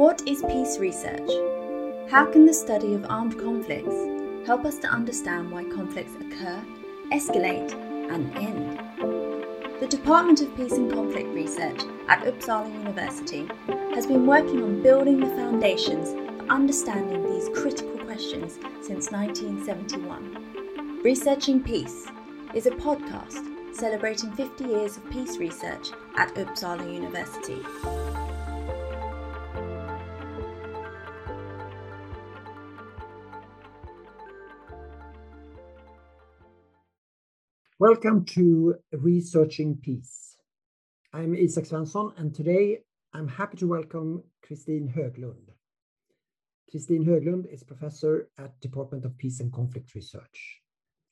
What is peace research? How can the study of armed conflicts help us to understand why conflicts occur, escalate, and end? The Department of Peace and Conflict Research at Uppsala University has been working on building the foundations for understanding these critical questions since 1971. Researching Peace is a podcast celebrating 50 years of peace research at Uppsala University. Welcome to Researching Peace. I'm Isak Svensson, and today I'm happy to welcome Kristine Höglund. Kristine Höglund is professor at Department of Peace and Conflict Research.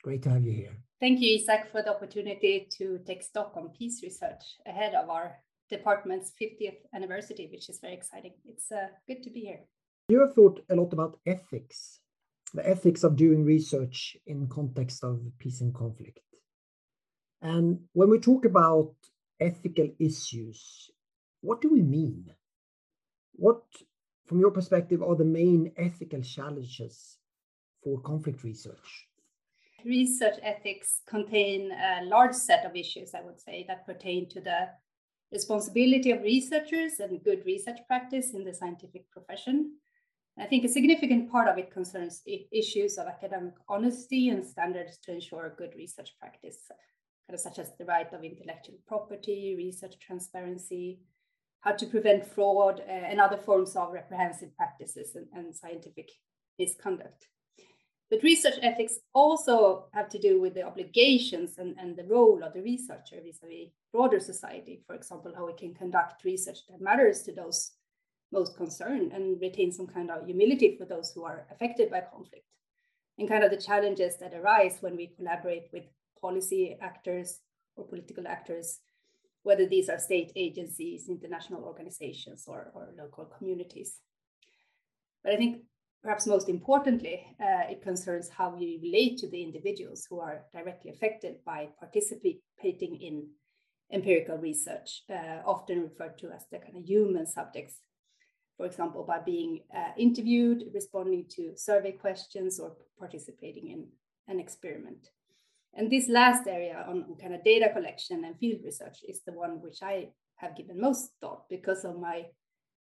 Great to have you here. Thank you, Isak, for the opportunity to take stock on peace research ahead of our department's 50th anniversary, which is very exciting. It's uh, good to be here. You have thought a lot about ethics, the ethics of doing research in context of peace and conflict. And when we talk about ethical issues, what do we mean? What, from your perspective, are the main ethical challenges for conflict research? Research ethics contain a large set of issues, I would say, that pertain to the responsibility of researchers and good research practice in the scientific profession. I think a significant part of it concerns issues of academic honesty and standards to ensure good research practice kind of such as the right of intellectual property, research transparency, how to prevent fraud, uh, and other forms of reprehensible practices and, and scientific misconduct. But research ethics also have to do with the obligations and, and the role of the researcher vis-a-vis broader society. For example, how we can conduct research that matters to those most concerned and retain some kind of humility for those who are affected by conflict. And kind of the challenges that arise when we collaborate with policy actors or political actors, whether these are state agencies, international organizations, or, or local communities. But I think perhaps most importantly, uh, it concerns how we relate to the individuals who are directly affected by participating in empirical research, uh, often referred to as the kind of human subjects. For example, by being uh, interviewed, responding to survey questions, or participating in an experiment. And this last area on, kind of data collection and field research is the one which I have given most thought because of my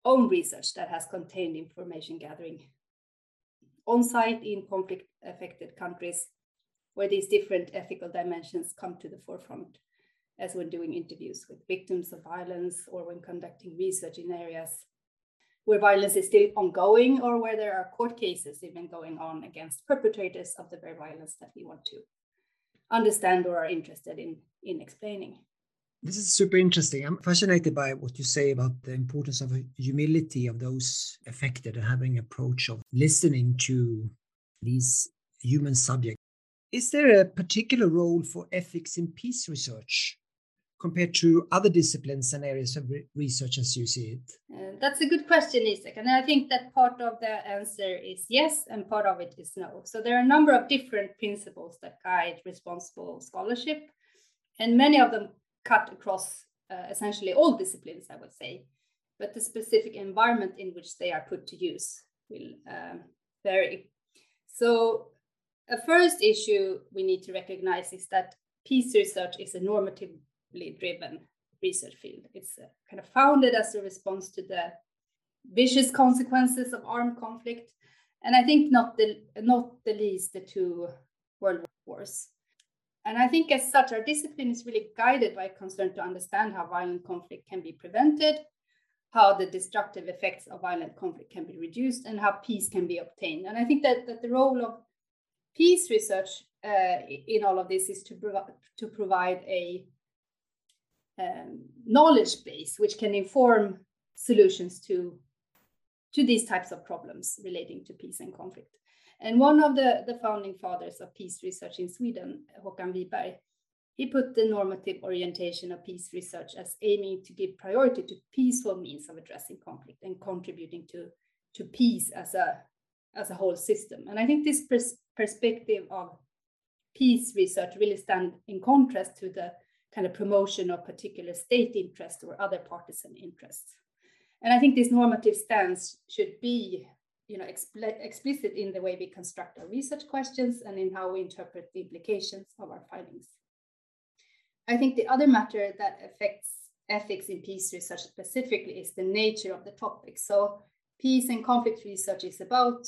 own research that has contained information gathering on site in conflict affected countries where these different ethical dimensions come to the forefront as when doing interviews with victims of violence or when conducting research in areas where violence is still ongoing or where there are court cases even going on against perpetrators of the very violence that we want to understand or are interested in in explaining. This is super interesting. I'm fascinated by what you say about the importance of humility of those affected and having approach of listening to these human subjects. Is there a particular role for ethics in peace research? Compared to other disciplines and areas of re- research as you see it? Uh, that's a good question, Isak. And I think that part of the answer is yes, and part of it is no. So there are a number of different principles that guide responsible scholarship, and many of them cut across uh, essentially all disciplines, I would say. But the specific environment in which they are put to use will um, vary. So, a first issue we need to recognize is that peace research is a normative driven research field. It's uh, kind of founded as a response to the vicious consequences of armed conflict, and I think not the not the least the two world wars. And I think as such, our discipline is really guided by concern to understand how violent conflict can be prevented, how the destructive effects of violent conflict can be reduced, and how peace can be obtained. And I think that, that the role of peace research uh, in all of this is to, provi- to provide a um, knowledge base which can inform solutions to to these types of problems relating to peace and conflict. And one of the, the founding fathers of peace research in Sweden, Håkan Wiberg, he put the normative orientation of peace research as aiming to give priority to peaceful means of addressing conflict and contributing to, to peace as a, as a whole system. And I think this pers- perspective of peace research really stand in contrast to the kind of promotion of particular state interests or other partisan interests. And I think this normative stance should be you know, expl explicit in the way we construct our research questions and in how we interpret the implications of our findings. I think the other matter that affects ethics in peace research specifically is the nature of the topic. So peace and conflict research is about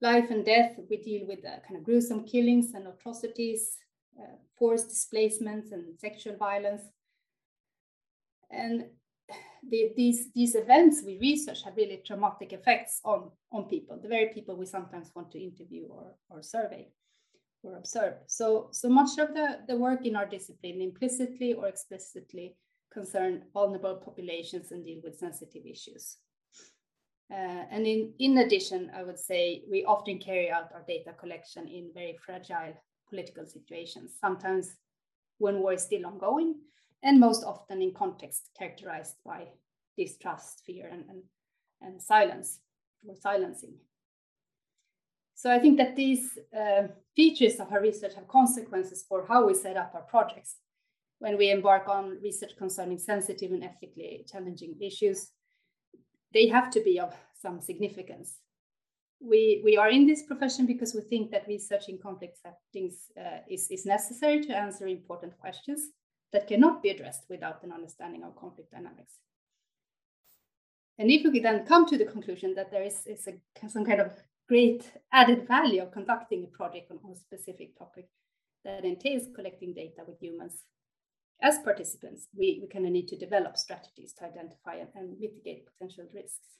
life and death. We deal with the kind of gruesome killings and atrocities, uh, forced displacements and sexual violence. And the, these, these events we research have really traumatic effects on, on people, the very people we sometimes want to interview or, or survey or observe. So, so much of the, the work in our discipline implicitly or explicitly concern vulnerable populations and deal with sensitive issues. Uh, and in, in addition, I would say we often carry out our data collection in very fragile political situations, sometimes when war is still ongoing, and most often in context characterized by distrust, fear, and, and, and silence or silencing. So I think that these uh, features of our research have consequences for how we set up our projects. When we embark on research concerning sensitive and ethically challenging issues, they have to be of some significance. We, we are in this profession because we think that research in conflict settings uh, is, is necessary to answer important questions that cannot be addressed without an understanding of conflict dynamics. And if we then come to the conclusion that there is, is a, some kind of great added value of conducting a project on a specific topic that entails collecting data with humans as participants, we, we kind of need to develop strategies to identify and, and mitigate potential risks.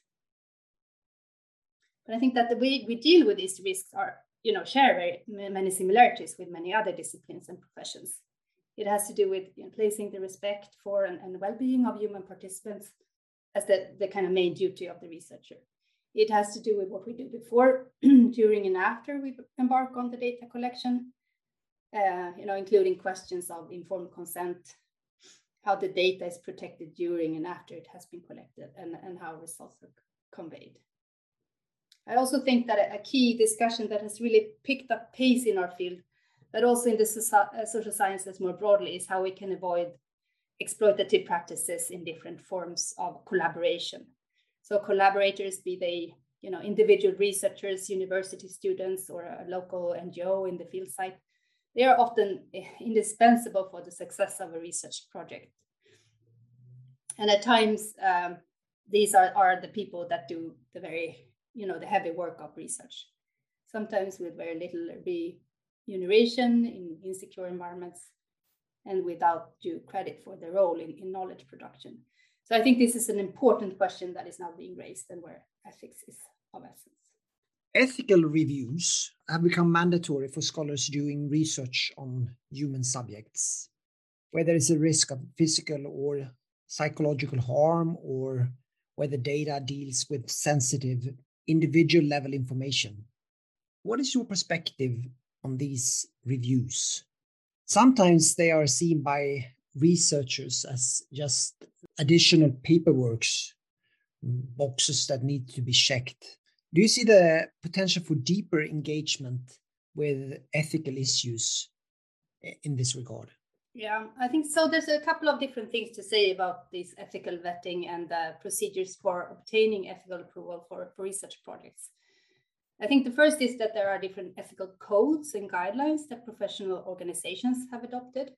But I think that the way we deal with these risks are, you know, share very many similarities with many other disciplines and professions. It has to do with you know, placing the respect for and, and well-being of human participants as the, the kind of main duty of the researcher. It has to do with what we do before, during, and after we embark on the data collection, uh, you know, including questions of informed consent, how the data is protected during and after it has been collected, and, and how results are conveyed. I also think that a key discussion that has really picked up pace in our field but also in the uh, social sciences more broadly is how we can avoid exploitative practices in different forms of collaboration. So collaborators, be they you know individual researchers, university students, or a local NGO in the field site, they are often indispensable for the success of a research project. And at times, um, these are, are the people that do the very, you know, the heavy work of research. Sometimes with very little remuneration in insecure environments and without due credit for their role in, in knowledge production. So I think this is an important question that is now being raised and where ethics is of essence. Ethical reviews have become mandatory for scholars doing research on human subjects, where there is a risk of physical or psychological harm or where the data deals with sensitive individual level information. What is your perspective on these reviews. Sometimes they are seen by researchers as just additional paperwork boxes that need to be checked. Do you see the potential for deeper engagement with ethical issues in this regard? Yeah, I think so. There's a couple of different things to say about this ethical vetting and the procedures for obtaining ethical approval for, for research projects. I think the first is that there are different ethical codes and guidelines that professional organizations have adopted.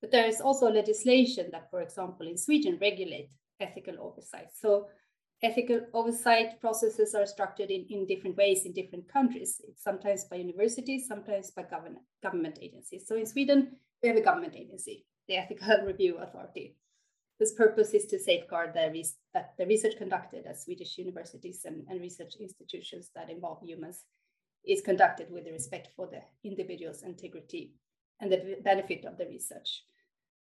But there is also legislation that, for example, in Sweden regulate ethical oversight. So ethical oversight processes are structured in, in different ways in different countries. It's sometimes by universities, sometimes by government, government agencies. So in Sweden, we have a government agency, the Ethical Review Authority. This purpose is to safeguard the that the research conducted at Swedish universities and, and research institutions that involve humans is conducted with respect for the individual's integrity and the benefit of the research.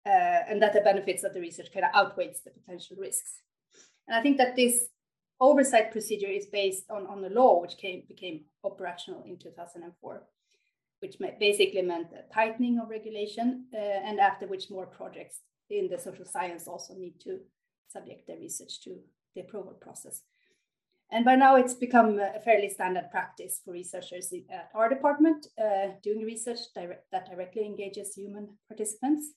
Uh, and that the benefits of the research kind of outweighs the potential risks. And I think that this oversight procedure is based on, on a law which came, became operational in 2004, which basically meant a tightening of regulation, uh, and after which more projects in the social science also need to subject their research to the approval process. And by now it's become a fairly standard practice for researchers at our department uh, doing research direct, that directly engages human participants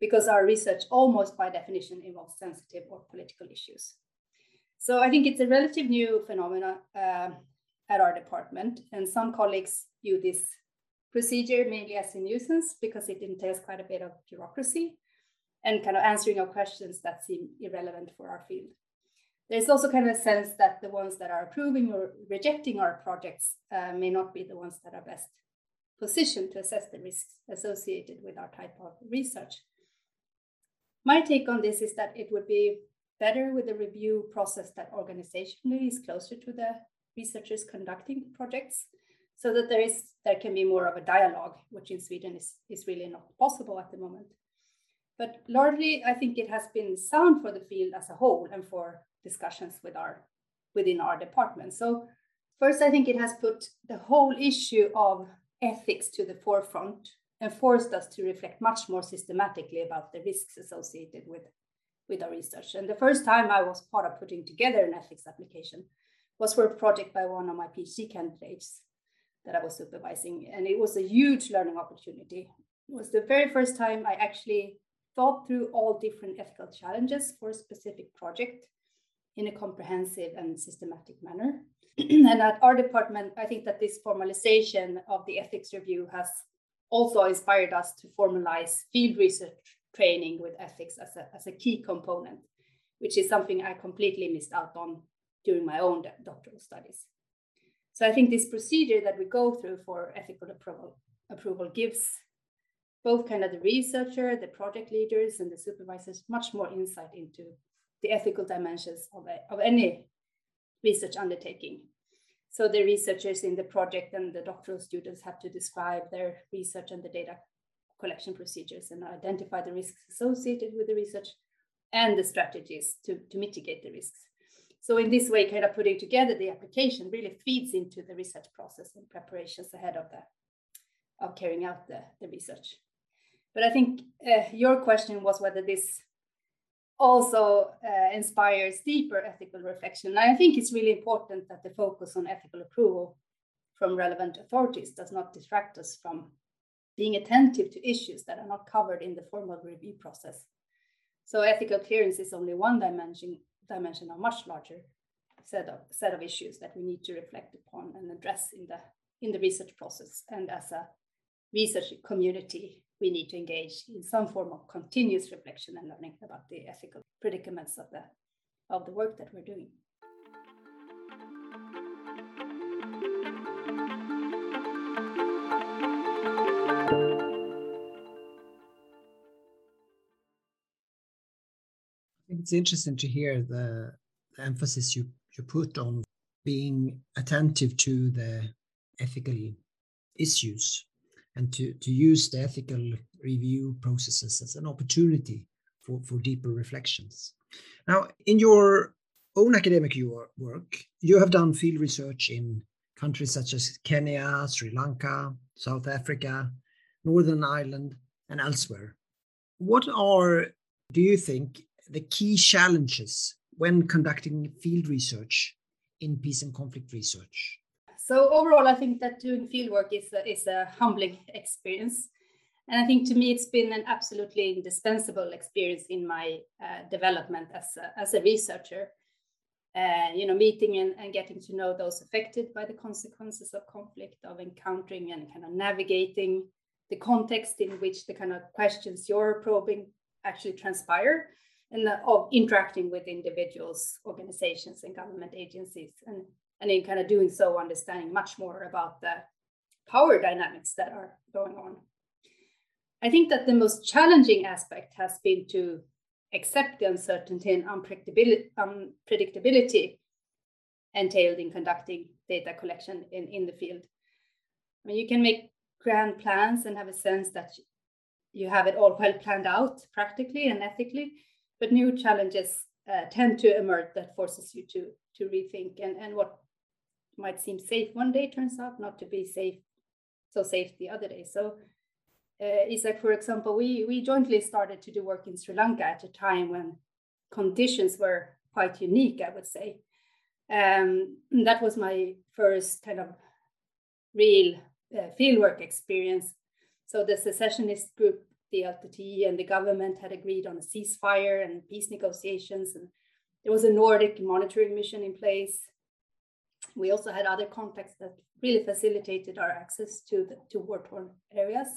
because our research almost by definition involves sensitive or political issues. So I think it's a relative new phenomenon uh, at our department, and some colleagues view this procedure mainly as a nuisance because it entails quite a bit of bureaucracy and kind of answering our questions that seem irrelevant for our field. There's also kind of a sense that the ones that are approving or rejecting our projects uh, may not be the ones that are best positioned to assess the risks associated with our type of research. My take on this is that it would be better with a review process that organizationally is closer to the researchers conducting projects so that there is there can be more of a dialogue which in sweden is, is really not possible at the moment. But largely i think it has been sound for the field as a whole and for discussions with our within our department. So first i think it has put the whole issue of ethics to the forefront and forced us to reflect much more systematically about the risks associated with with our research and the first time i was part of putting together an ethics application was for a project by one of my phd candidates that I was supervising. And it was a huge learning opportunity. It was the very first time I actually thought through all different ethical challenges for a specific project in a comprehensive and systematic manner. and at our department, I think that this formalization of the ethics review has also inspired us to formalize field research training with ethics as a, as a key component, which is something I completely missed out on during my own doctoral studies. So I think this procedure that we go through for ethical approval, approval gives both kind of the researcher, the project leaders, and the supervisors much more insight into the ethical dimensions of, a, of any research undertaking. So the researchers in the project and the doctoral students have to describe their research and the data collection procedures and identify the risks associated with the research and the strategies to, to mitigate the risks. So in this way, kind of putting together the application really feeds into the research process and preparations ahead of the of carrying out the, the research. But I think uh, your question was whether this also uh, inspires deeper ethical reflection. And I think it's really important that the focus on ethical approval from relevant authorities does not distract us from being attentive to issues that are not covered in the formal review process. So ethical clearance is only one dimension dimension a much larger set of set of issues that we need to reflect upon and address in the in the research process and as a research community we need to engage in some form of continuous reflection and learning about the ethical predicaments of the of the work that we're doing. It's interesting to hear the, the emphasis you, you put on being attentive to the ethical issues and to, to use the ethical review processes as an opportunity for, for deeper reflections. Now, in your own academic work, you have done field research in countries such as Kenya, Sri Lanka, South Africa, Northern Ireland, and elsewhere. What are, do you think, the key challenges when conducting field research in peace and conflict research? So overall, I think that doing fieldwork is a, is a humbling experience. And I think to me, it's been an absolutely indispensable experience in my uh, development as a, as a researcher. Uh, you know, meeting and, and getting to know those affected by the consequences of conflict, of encountering and kind of navigating the context in which the kind of questions you're probing actually transpire and the, of interacting with individuals, organizations, and government agencies, and, and in kind of doing so, understanding much more about the power dynamics that are going on. I think that the most challenging aspect has been to accept the uncertainty and unpredictability, entailed in conducting data collection in, in the field. I mean, you can make grand plans and have a sense that you have it all well planned out practically and ethically, but new challenges uh, tend to emerge that forces you to to rethink and and what might seem safe one day turns out not to be safe so safe the other day so uh, Isak, for example, we, we jointly started to do work in Sri Lanka at a time when conditions were quite unique, I would say. Um, that was my first kind of real uh, fieldwork experience. So the secessionist group the LTTE and the government had agreed on a ceasefire and peace negotiations. And there was a Nordic monitoring mission in place. We also had other contacts that really facilitated our access to the to war-torn areas.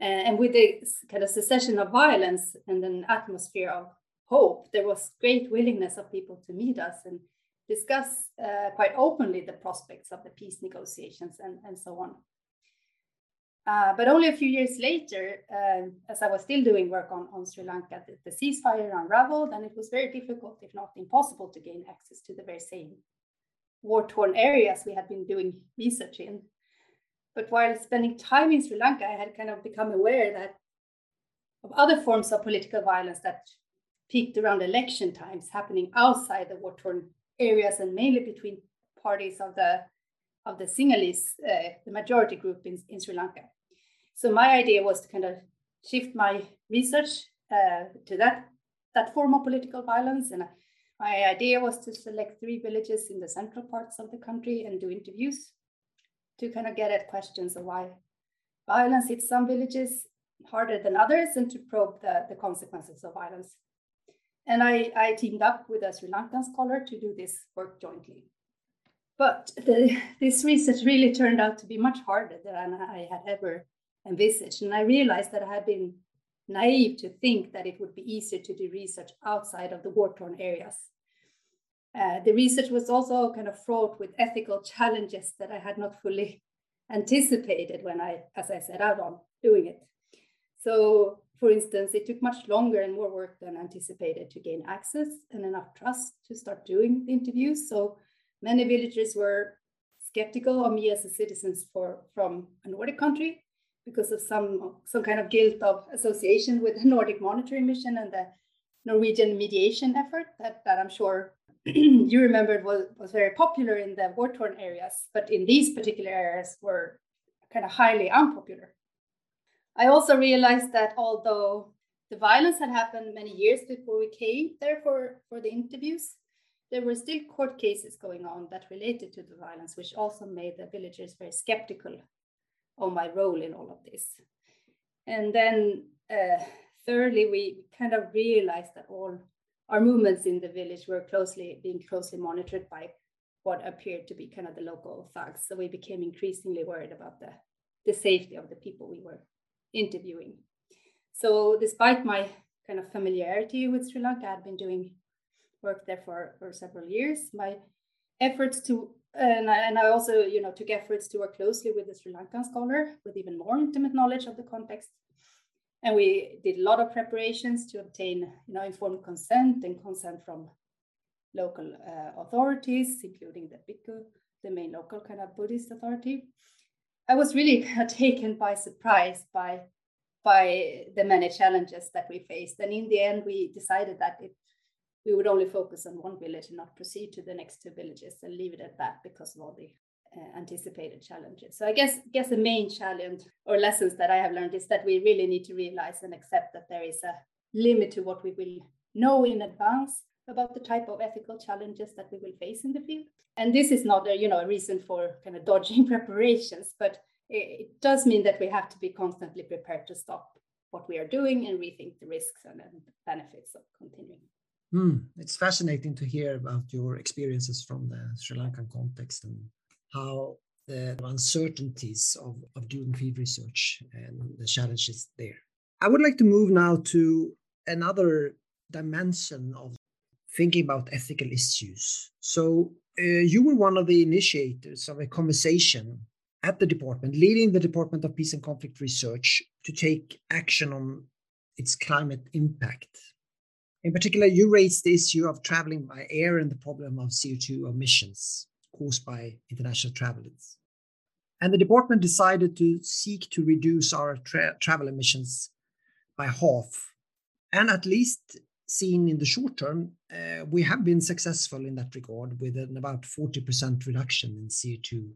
Uh, and with the kind of cessation of violence and an atmosphere of hope, there was great willingness of people to meet us and discuss uh, quite openly the prospects of the peace negotiations and, and so on. Uh, but only a few years later, uh, as I was still doing work on, on Sri Lanka, the, the, ceasefire unraveled, and it was very difficult, if not impossible, to gain access to the very same war torn areas we had been doing research in. But while spending time in Sri Lanka, I had kind of become aware that of other forms of political violence that peaked around election times happening outside the war torn areas and mainly between parties of the of the Sinhalese, uh, the majority group in, in Sri Lanka. So my idea was to kind of shift my research uh, to that that form of political violence, and my idea was to select three villages in the central parts of the country and do interviews to kind of get at questions of why violence hits some villages harder than others and to probe the, the consequences of violence. And I, I teamed up with a Sri Lankan scholar to do this work jointly. But the, this research really turned out to be much harder than I had ever envisaged. And I realized that I had been naive to think that it would be easier to do research outside of the war torn areas. Uh, the research was also kind of fraught with ethical challenges that I had not fully anticipated when I, as I set out on doing it. So, for instance, it took much longer and more work than anticipated to gain access and enough trust to start doing the interviews. So, Many villagers were skeptical of me as a citizen for, from a Nordic country because of some, some kind of guilt of association with the Nordic monitoring mission and the Norwegian mediation effort that, that I'm sure you remembered was, was very popular in the war-torn areas, but in these particular areas were kind of highly unpopular. I also realized that although the violence had happened many years before we came there for, for the interviews, there were still court cases going on that related to the violence, which also made the villagers very skeptical of my role in all of this. And then, uh, thirdly, we kind of realized that all our movements in the village were closely being closely monitored by what appeared to be kind of the local thugs. So we became increasingly worried about the, the safety of the people we were interviewing. So, despite my kind of familiarity with Sri Lanka, I had been doing work there for, for several years. My efforts to and I, and I also you know took efforts to work closely with the Sri Lankan scholar with even more intimate knowledge of the context. And we did a lot of preparations to obtain you know informed consent and consent from local uh, authorities, including the Bhikkhu, the main local kind of Buddhist authority. I was really taken by surprise by by the many challenges that we faced. And in the end, we decided that it we would only focus on one village and not proceed to the next two villages and leave it at that because of all the uh, anticipated challenges. So I guess guess the main challenge or lessons that I have learned is that we really need to realize and accept that there is a limit to what we will know in advance about the type of ethical challenges that we will face in the field. And this is not a you know a reason for kind of dodging preparations, but it, does mean that we have to be constantly prepared to stop what we are doing and rethink the risks and, and benefits of continuing. Mm, it's fascinating to hear about your experiences from the Sri Lankan context and how the uncertainties of, of doing field research and the challenges there. I would like to move now to another dimension of thinking about ethical issues. So, uh, you were one of the initiators of a conversation at the department, leading the Department of Peace and Conflict Research to take action on its climate impact in particular, you raised the issue of traveling by air and the problem of CO2 emissions caused by international travelers. And the department decided to seek to reduce our tra travel emissions by half. And at least seen in the short term, uh, we have been successful in that regard with an about 40% reduction in CO2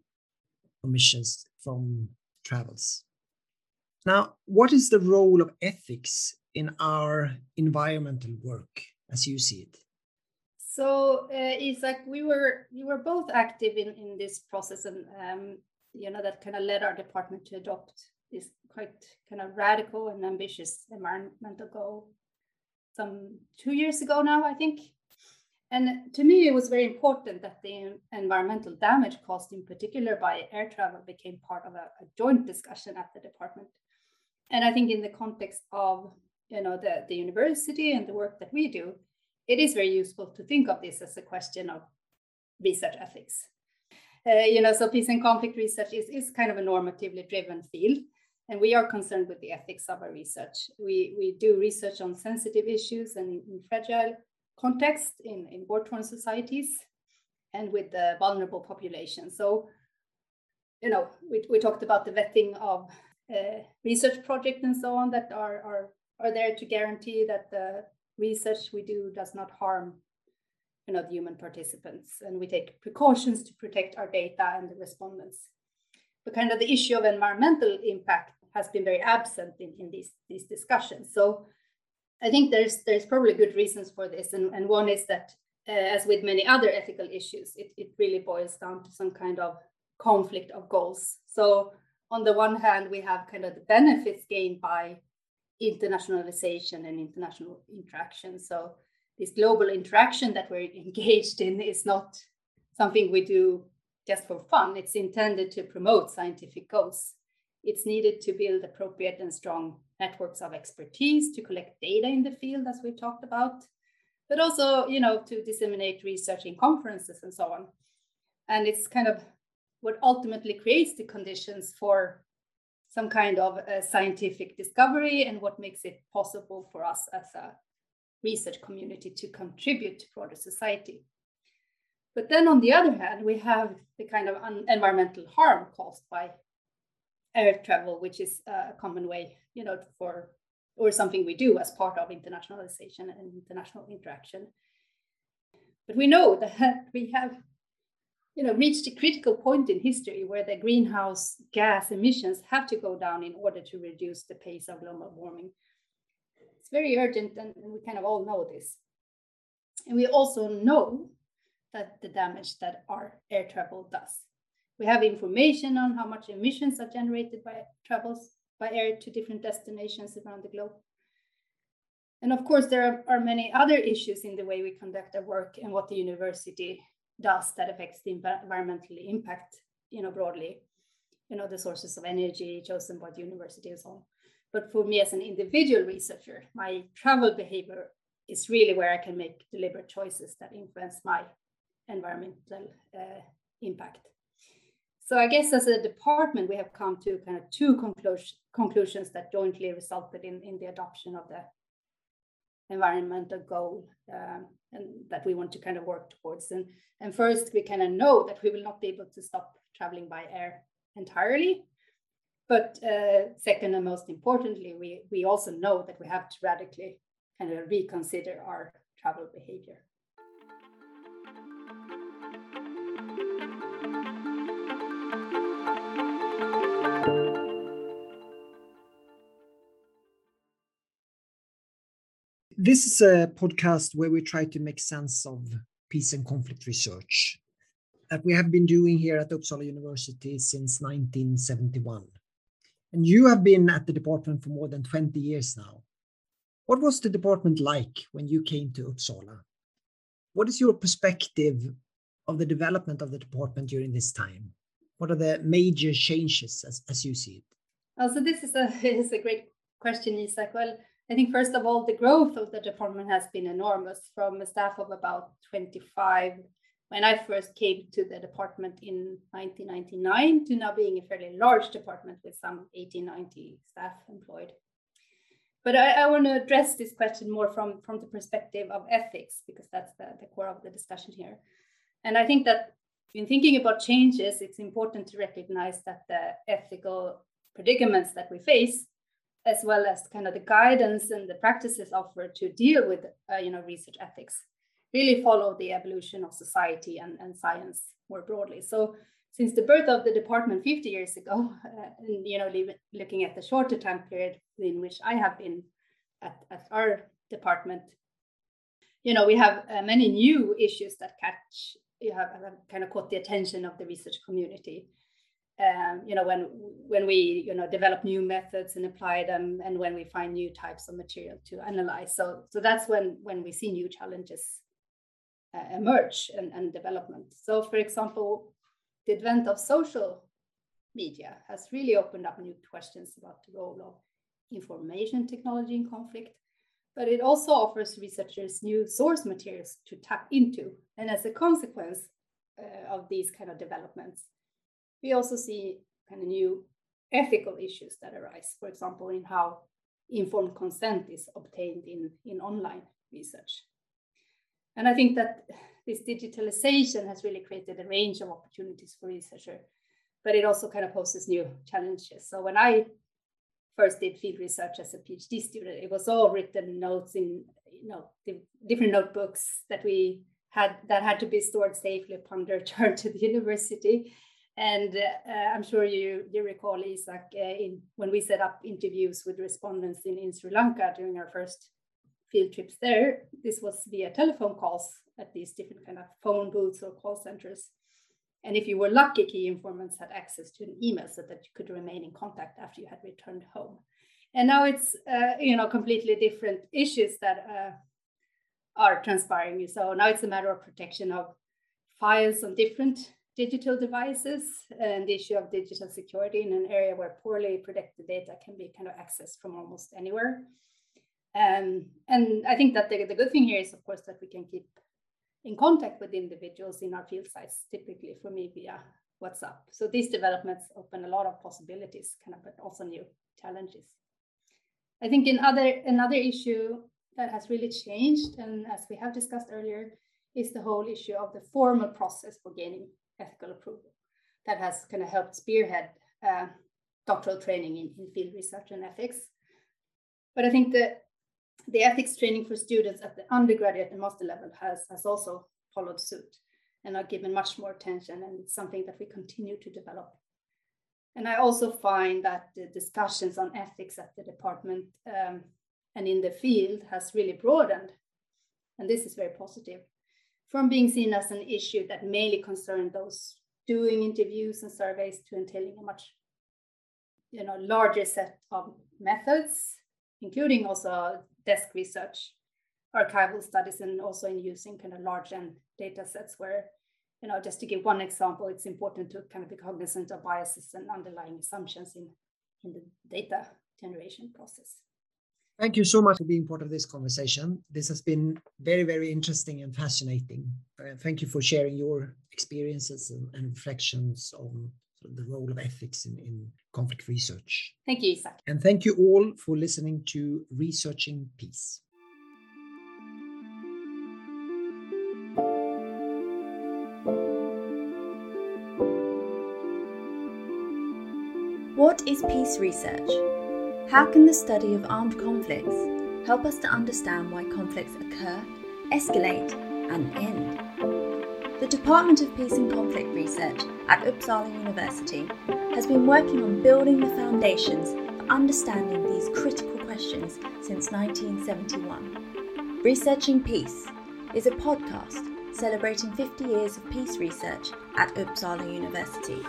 emissions from travels. Now, what is the role of ethics in our environmental work as you see it? So uh, like we were we were both active in in this process, and um, you know that kind of led our department to adopt this quite kind of radical and ambitious environmental goal. some two years ago now, I think. And to me, it was very important that the environmental damage caused, in particular by air travel, became part of a, a joint discussion at the department. And I think in the context of you know the, the university and the work that we do, it is very useful to think of this as a question of research ethics. Uh, you know, so peace and conflict research is, is kind of a normatively driven field, and we are concerned with the ethics of our research. We, we do research on sensitive issues and in, in fragile context in, in war-torn societies and with the vulnerable population. So, you know, we, we talked about the vetting of uh, research projects and so on that are, are, are there to guarantee that the research we do does not harm you know, the human participants. And we take precautions to protect our data and the respondents. But kind of the issue of environmental impact has been very absent in, in these, these discussions. So I think there's there's probably good reasons for this. And, and one is that uh, as with many other ethical issues, it, it really boils down to some kind of conflict of goals. So on the one hand, we have kind of the benefits gained by internationalization and international interaction. So this global interaction that we're engaged in is not something we do just for fun. It's intended to promote scientific goals. It's needed to build appropriate and strong networks of expertise to collect data in the field, as we talked about, but also, you know, to disseminate research in conferences and so on. And it's kind of what ultimately creates the conditions for some kind of uh, scientific discovery and what makes it possible for us as a research community to contribute to broader society. But then on the other hand, we have the kind of environmental harm caused by air travel, which is a common way, you know, for or something we do as part of internationalization and international interaction. But we know that we have, you know, reached a critical point in history where the greenhouse gas emissions have to go down in order to reduce the pace of global warming it's very urgent, and, we kind of all know this. And we also know that the damage that our air travel does. We have information on how much emissions are generated by travels by air to different destinations around the globe. And of course, there are, are, many other issues in the way we conduct our work and what the university does that affects the environmental impact, you know, broadly. You know, the sources of energy chosen by the university and so on. But for me as an individual researcher, my travel behavior is really where I can make deliberate choices that influence my environmental uh, impact. So I guess as a department, we have come to kind of two conclusion, conclusions that jointly resulted in, in the adoption of the environmental goal um, and that we want to kind of work towards. And, and first, we kind of know that we will not be able to stop traveling by air entirely, but uh, second and most importantly, we, we also know that we have to radically kind of reconsider our travel behavior. This is a podcast where we try to make sense of peace and conflict research that we have been doing here at Uppsala University since 1971. And you have been at the department for more than 20 years now. What was the department like when you came to Uppsala? What is your perspective of the development of the department during this time? What are the major changes as, as you see it? Oh, so this is a, is a great question, Isak. Well, I think first of all, the growth of the department has been enormous from a staff of about 25 when I first came to the department in 1999 to now being a fairly large department with some 80, 90 staff employed. But I, I want to address this question more from, from the perspective of ethics, because that's the, the core of the discussion here. And I think that in thinking about changes, it's important to recognize that the ethical predicaments that we face, as well as kind of the guidance and the practices offered to deal with, uh, you know, research ethics, really follow the evolution of society and, and science more broadly. So since the birth of the department 50 years ago, uh, and you know, looking at the shorter time period in which I have been at, at our department, you know, we have uh, many new issues that catch, you have, have kind of caught the attention of the research community. Um, you know, when when we you know develop new methods and apply them, and when we find new types of material to analyze. So so that's when when we see new challenges uh, emerge and, and development. So for example, the advent of social media has really opened up new questions about the role of information technology in conflict, but it also offers researchers new source materials to tap into. And as a consequence uh, of these kind of developments, we also see kind of new ethical issues that arise, for example, in how informed consent is obtained in, in online research. And I think that this digitalization has really created a range of opportunities for researchers, but it also kind of poses new challenges. So when I first did field research as a PhD student, it was all written notes in you know different notebooks that we had that had to be stored safely upon return to the university. And uh, I'm sure you, you recall, Isak, uh, in, when we set up interviews with respondents in, in Sri Lanka during our first field trips there, this was via telephone calls at these different kind of phone booths or call centers. And if you were lucky, key informants had access to an email so that you could remain in contact after you had returned home. And now it's uh, you know completely different issues that uh, are transpiring. So now it's a matter of protection of files on different digital devices and the issue of digital security in an area where poorly protected data can be kind of accessed from almost anywhere. Um, and I think that the, the good thing here is, of course, that we can keep in contact with individuals in our field sites, typically for me via WhatsApp. So these developments open a lot of possibilities, kind of, but also new challenges. I think in other another issue that has really changed, and as we have discussed earlier, is the whole issue of the formal process for gaining ethical approval that has kind of helped spearhead uh, doctoral training in, in field research and ethics. But I think that the ethics training for students at the undergraduate and master level has, has also followed suit and are given much more attention and something that we continue to develop. And I also find that the discussions on ethics at the department um, and in the field has really broadened. And this is very positive from being seen as an issue that mainly concerned those doing interviews and surveys to entailing a much you know, larger set of methods, including also desk research, archival studies, and also in using kind of large and data sets where, you know, just to give one example, it's important to kind of be cognizant of biases and underlying assumptions in, in the data generation process. Thank you so much for being part of this conversation. This has been very, very interesting and fascinating. Uh, thank you for sharing your experiences and, and reflections on the role of ethics in, in conflict research. Thank you, Isak. And thank you all for listening to Researching Peace. What is peace research? How can the study of armed conflicts help us to understand why conflicts occur, escalate, and end? The Department of Peace and Conflict Research at Uppsala University has been working on building the foundations for understanding these critical questions since 1971. Researching Peace is a podcast celebrating 50 years of peace research at Uppsala University.